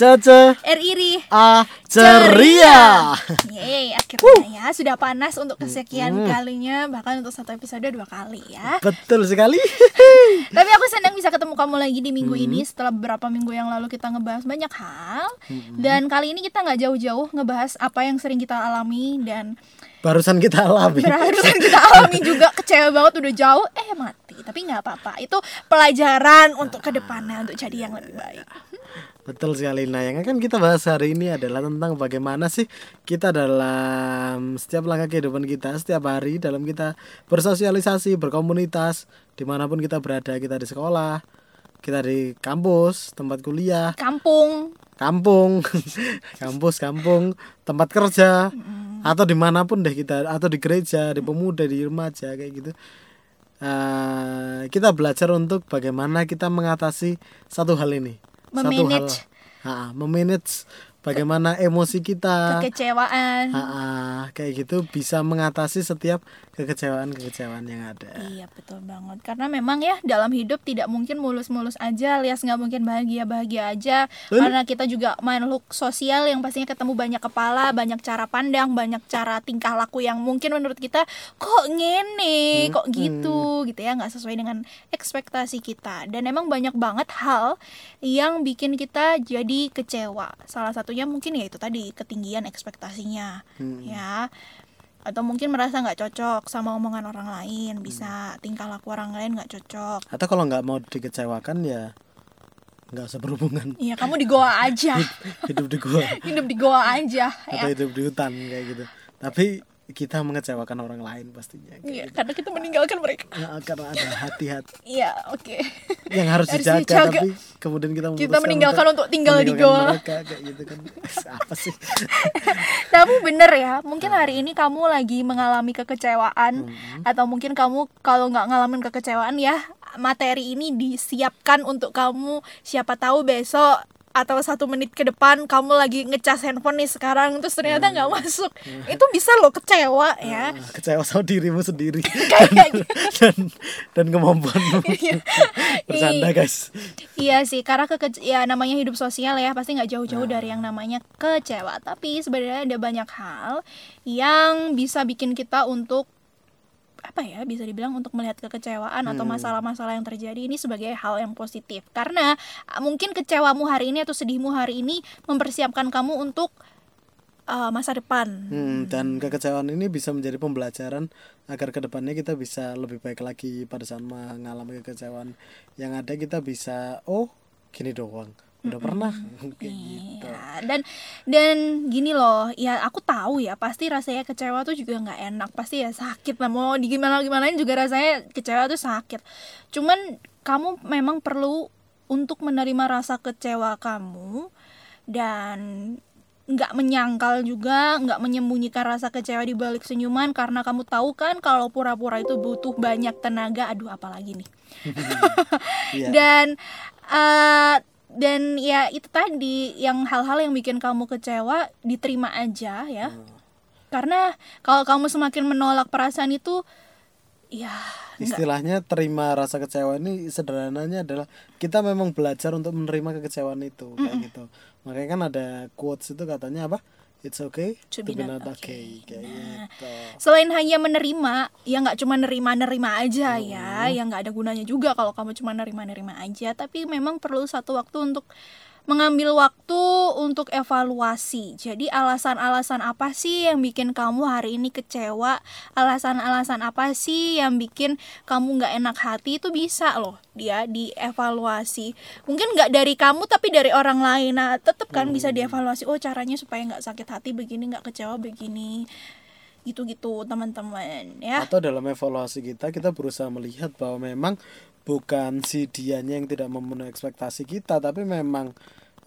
Cece R iri. A ceria. Yeay, akhirnya ya sudah panas untuk kesekian kalinya bahkan untuk satu episode dua kali ya. Betul sekali. Tapi aku senang bisa ketemu kamu lagi di minggu ini setelah beberapa minggu yang lalu kita ngebahas banyak hal. Dan kali ini kita nggak jauh-jauh ngebahas apa yang sering kita alami dan Barusan kita alami. barusan kita alami juga kecewa banget udah jauh. Eh mati tapi nggak apa-apa. Itu pelajaran untuk ke depannya untuk jadi yang lebih baik. Betul sekali. Nah, yang akan kita bahas hari ini adalah tentang bagaimana sih kita dalam setiap langkah kehidupan kita, setiap hari dalam kita bersosialisasi, berkomunitas, di mana pun kita berada, kita di sekolah, kita di kampus, tempat kuliah, Kampung. Kampung, kampus, kampung, tempat kerja, atau di mana pun deh kita, atau di gereja, di pemuda, di remaja kayak gitu. Eh, kita belajar untuk bagaimana kita mengatasi satu hal ini. Memanage. Satu hal, Ha, memanage bagaimana emosi kita. kekecewaan. Ha, kayak gitu bisa mengatasi setiap kekecewaan-kekecewaan yang ada. Iya betul banget karena memang ya dalam hidup tidak mungkin mulus-mulus aja alias nggak mungkin bahagia-bahagia aja Betul. karena kita juga makhluk sosial yang pastinya ketemu banyak kepala banyak cara pandang banyak cara tingkah laku yang mungkin menurut kita kok ngene kok gitu gitu ya nggak sesuai dengan ekspektasi kita dan emang banyak banget hal yang bikin kita jadi kecewa salah satunya mungkin ya itu tadi ketinggian ekspektasinya Hmm. ya atau mungkin merasa nggak cocok sama omongan orang lain bisa tingkah laku orang lain nggak cocok Atau kalau nggak mau dikecewakan ya nggak usah berhubungan. Iya kamu di goa aja Hidup di gua hidup di goa aja atau ya hidup di hutan kayak gitu. Tapi kita mengecewakan orang lain pastinya. Iya, gitu. karena kita meninggalkan mereka Nah, karena ada hati-hati iya oke yang harus Harus dijaga, dijaga. tapi kemudian kita Kita meninggalkan untuk tinggal di goa. mereka kayak gitu kan apa sih tapi bener ya mungkin hari ini kamu lagi mengalami kekecewaan atau mungkin kamu kalau nggak ngalamin kekecewaan ya materi ini disiapkan untuk kamu siapa tahu besok atau satu menit ke depan kamu lagi ngecas handphone nih sekarang terus ternyata nggak masuk. Itu bisa lo kecewa ya. Ah, kecewa sama dirimu sendiri. Dan, gitu. dan dan kemampuanmu. Iya. bercanda guys. Iya sih, karena keke ya namanya hidup sosial ya pasti nggak jauh-jauh dari yang namanya kecewa. Tapi sebenarnya ada banyak hal yang bisa bikin kita untuk apa ya bisa dibilang untuk melihat kekecewaan atau masalah-masalah yang terjadi ini sebagai hal yang positif. Karena ah, mungkin kecewamu hari ini atau sedihmu hari ini mempersiapkan kamu untuk ah, masa depan. Hmm, dan kekecewaan ini bisa menjadi pembelajaran agar ke depannya kita bisa lebih baik lagi. Pada saat mengalami kekecewaan yang ada kita bisa oh gini doang udah pernah kayak gitu Iya, dan dan gini loh, ya aku tahu ya pasti rasanya kecewa tuh juga nggak enak, pasti ya sakit lah mau di gimana gimanain juga rasanya kecewa tuh sakit. Cuman kamu memang perlu untuk menerima rasa kecewa kamu dan nggak menyangkal juga, nggak menyembunyikan rasa kecewa di balik senyuman karena kamu tahu kan kalau pura-pura itu butuh banyak tenaga. Aduh, apalagi nih. Iya. dan eh, dan ya itu tadi yang hal-hal yang bikin kamu kecewa diterima aja ya. Karena kalau kamu semakin menolak perasaan itu ya istilahnya terima rasa kecewa ini sederhananya adalah kita memang belajar untuk menerima kekecewaan itu kayak gitu. Makanya kan ada quotes itu katanya apa it's okay? To be not okay. kayak gitu. selain hanya menerima ya nggak cuma nerima nerima aja ya yang nggak ada gunanya juga kalau kamu cuma nerima nerima aja. Tapi memang perlu satu waktu untuk mengambil waktu untuk evaluasi. Jadi alasan-alasan apa sih yang bikin kamu hari ini kecewa? Alasan-alasan apa sih yang bikin kamu nggak enak hati itu bisa loh dia dievaluasi. Mungkin nggak dari kamu tapi dari orang lain. Nah tetap kan bisa dievaluasi. Oh caranya supaya nggak sakit hati begini, nggak kecewa begini. Gitu-gitu teman-teman ya. atau dalam evaluasi kita kita berusaha melihat bahwa memang bukan si dianya yang tidak memenuhi ekspektasi kita tapi memang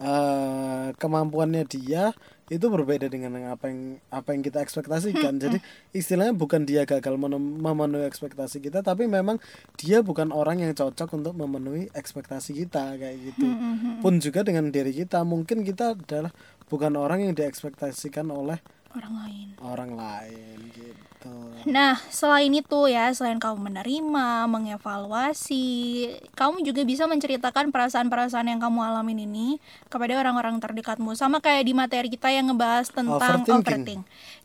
eh, kemampuannya dia itu berbeda dengan apa yang apa yang kita ekspektasikan. Jadi istilahnya bukan dia gagal memenuhi ekspektasi kita tapi memang dia bukan orang yang cocok untuk memenuhi ekspektasi kita kayak gitu. Pun juga dengan diri kita mungkin kita adalah bukan orang yang diekspektasikan oleh orang lain. orang lain gitu Nah, selain itu ya, selain kamu menerima, mengevaluasi, kamu juga bisa menceritakan perasaan-perasaan yang kamu alamin ini kepada orang-orang terdekatmu. Sama kayak di materi kita yang ngebahas tentang Overthinking. overthink.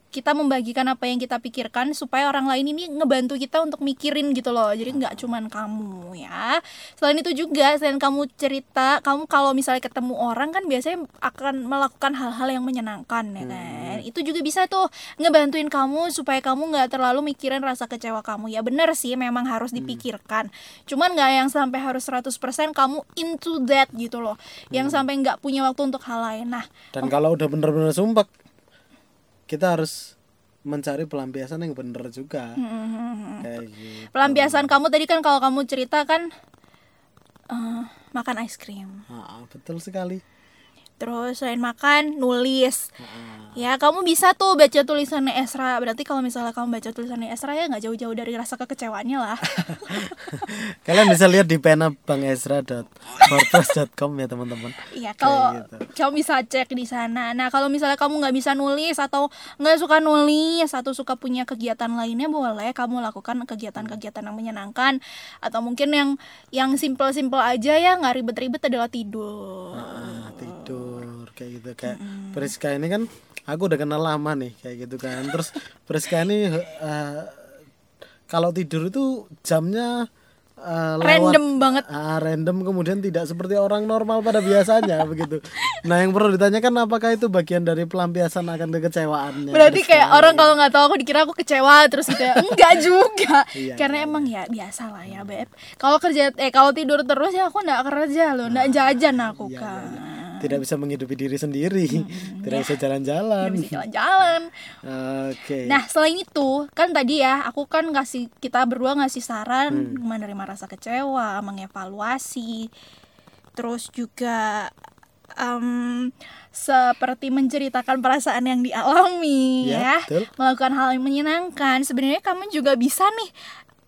Kita membagikan apa yang kita pikirkan supaya orang lain ini ngebantu kita untuk mikirin gitu loh. Jadi nggak cuman kamu ya. Selain itu juga, selain kamu cerita, kamu kalau misalnya ketemu orang kan biasanya akan melakukan hal-hal yang menyenangkan ya kan. Itu juga bisa tuh ngebantuin kamu supaya kamu nggak terlalu mikirin rasa kecewa kamu. Ya bener sih memang harus dipikirkan. Cuman nggak yang sampai harus 100% kamu into that gitu loh. Yang sampai nggak punya waktu untuk hal lain. Nah, dan kalau udah bener-bener sumpah kita harus mencari pelampiasan yang bener juga. Kayak gitu. Pelampiasan kamu tadi kan kalau kamu cerita kan eh, makan es krim. Ah, betul sekali Terus selain makan, nulis. Ah, Ya, kamu bisa tuh baca tulisannya Esra. Berarti kalau misalnya kamu baca tulisannya Esra ya nggak jauh-jauh dari rasa kekecewaannya lah. kalian bisa lihat di pena bangesra.wordpress.com ya teman-teman Iya, kalau gitu. kamu bisa cek di sana. Nah, kalau misalnya kamu nggak bisa nulis atau nggak suka nulis atau suka punya kegiatan lainnya, boleh kamu lakukan kegiatan-kegiatan yang menyenangkan atau mungkin yang yang simple-simple aja ya, nggak ribet-ribet adalah tidur. Ah, tidur kayak gitu kayak Priska ini kan aku udah kenal lama nih kayak gitu kan terus Priska ini eh, kalau tidur itu jamnya lewat Random banget. ah, random kemudian tidak seperti orang normal pada biasanya begitu nah yang perlu ditanyakan apakah itu bagian dari pelampiasan akan kekecewaannya Berarti Priska? kayak orang kalau nggak tahu aku dikira aku kecewa terus gitu ya. Enggak juga. Iya, Karena emang ya biasa lah ya, Beb. Kalau kerja eh kalau tidur terus ya aku nggak kerja loh, nggak jajan aku Iya, kan. iya, iya. Tidak bisa menghidupi diri sendiri tidak bisa jalan-jalan Nggak bisa jalan-jalan. oke Nah, selain itu, kan tadi ya aku kan ngasih kita berdua ngasih saran Hmm. menerima rasa kecewa, mengevaluasi. Terus juga em, seperti menceritakan perasaan yang dialami Ya, ya, betul. melakukan hal yang menyenangkan. Sebenarnya kamu juga bisa nih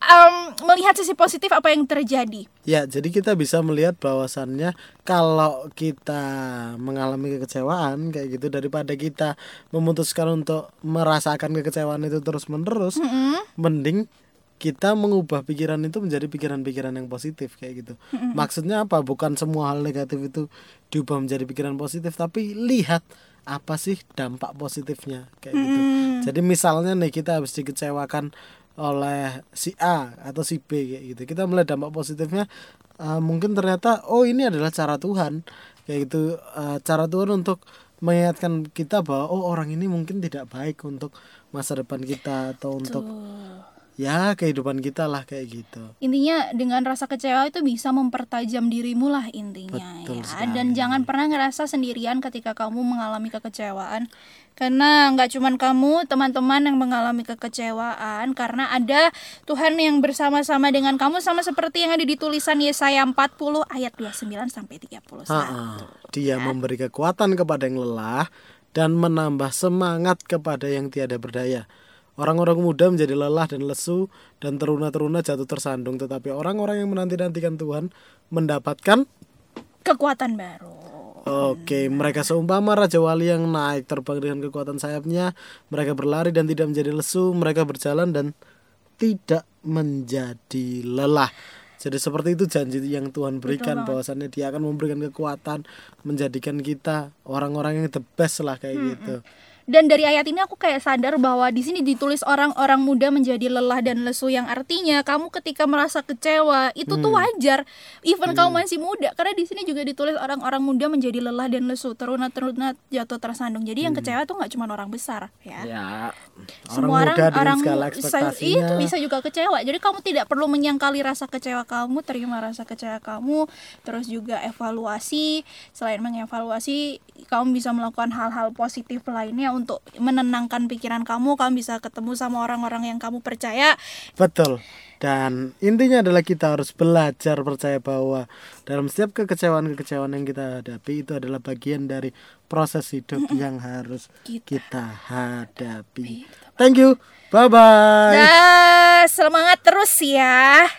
em, melihat sisi positif apa yang terjadi. Ya, jadi kita bisa melihat bahwasannya kalau kita mengalami kekecewaan kayak gitu daripada kita memutuskan untuk merasakan kekecewaan itu terus-menerus, mending kita mengubah pikiran itu menjadi pikiran-pikiran yang positif kayak gitu. Maksudnya apa? Bukan semua hal negatif itu diubah menjadi pikiran positif, tapi lihat apa sih dampak positifnya kayak gitu. Jadi misalnya nih kita habis dikecewakan oleh si A atau si B kayak gitu. Kita melihat dampak positifnya eh, mungkin ternyata oh ini adalah cara Tuhan kayak gitu eh, cara Tuhan untuk mengingatkan kita bahwa oh orang ini mungkin tidak baik untuk masa depan kita atau untuk ya kehidupan kita lah kayak gitu. Intinya dengan rasa kecewa itu bisa mempertajam dirimu lah intinya Betul ya. sekali. Dan jangan pernah ngerasa sendirian ketika kamu mengalami kekecewaan. Karena nggak cuman kamu, teman-teman yang mengalami kekecewaan karena ada Tuhan yang bersama-sama dengan kamu sama seperti yang ada di tulisan Yesaya 40 ayat 29 sampai 31. Ha-ha. Dia memberi kekuatan kepada yang lelah dan menambah semangat kepada yang tiada berdaya. Orang-orang muda menjadi lelah dan lesu dan teruna-teruna jatuh tersandung tetapi orang-orang yang menanti-nantikan Tuhan mendapatkan Kekuatan baru. Oke, mereka seumpama raja wali yang naik terbang dengan kekuatan sayapnya, mereka berlari dan tidak menjadi lesu, mereka berjalan dan tidak menjadi lelah. Jadi seperti itu janji yang Tuhan berikan bahwasannya Dia akan memberikan kekuatan menjadikan kita orang-orang yang the best lah kayak gitu. Dan dari ayat ini aku kayak sadar bahwa di sini ditulis orang-orang muda menjadi lelah dan lesu yang artinya kamu ketika merasa kecewa itu tuh wajar. Even kamu masih muda karena di sini juga ditulis orang-orang muda menjadi lelah dan lesu, teruna-teruna jatuh tersandung. Jadi yang kecewa tuh nggak cuma orang besar ya. Ya, Semua orang orang orang segala se- ekspektasinya. itu bisa juga kecewa. Jadi kamu tidak perlu menyangkali rasa kecewa kamu, terima rasa kecewa kamu, terus juga evaluasi. Selain mengevaluasi, kamu bisa melakukan hal-hal positif lainnya untuk menenangkan pikiran kamu. Kamu bisa ketemu sama orang-orang yang kamu percaya. Betul. Dan intinya adalah kita harus belajar percaya bahwa dalam setiap kekecewaan-kekecewaan yang kita hadapi itu adalah bagian dari proses hidup yang harus Kita kita hadapi. Thank you. Bye bye. Nah, semangat terus ya.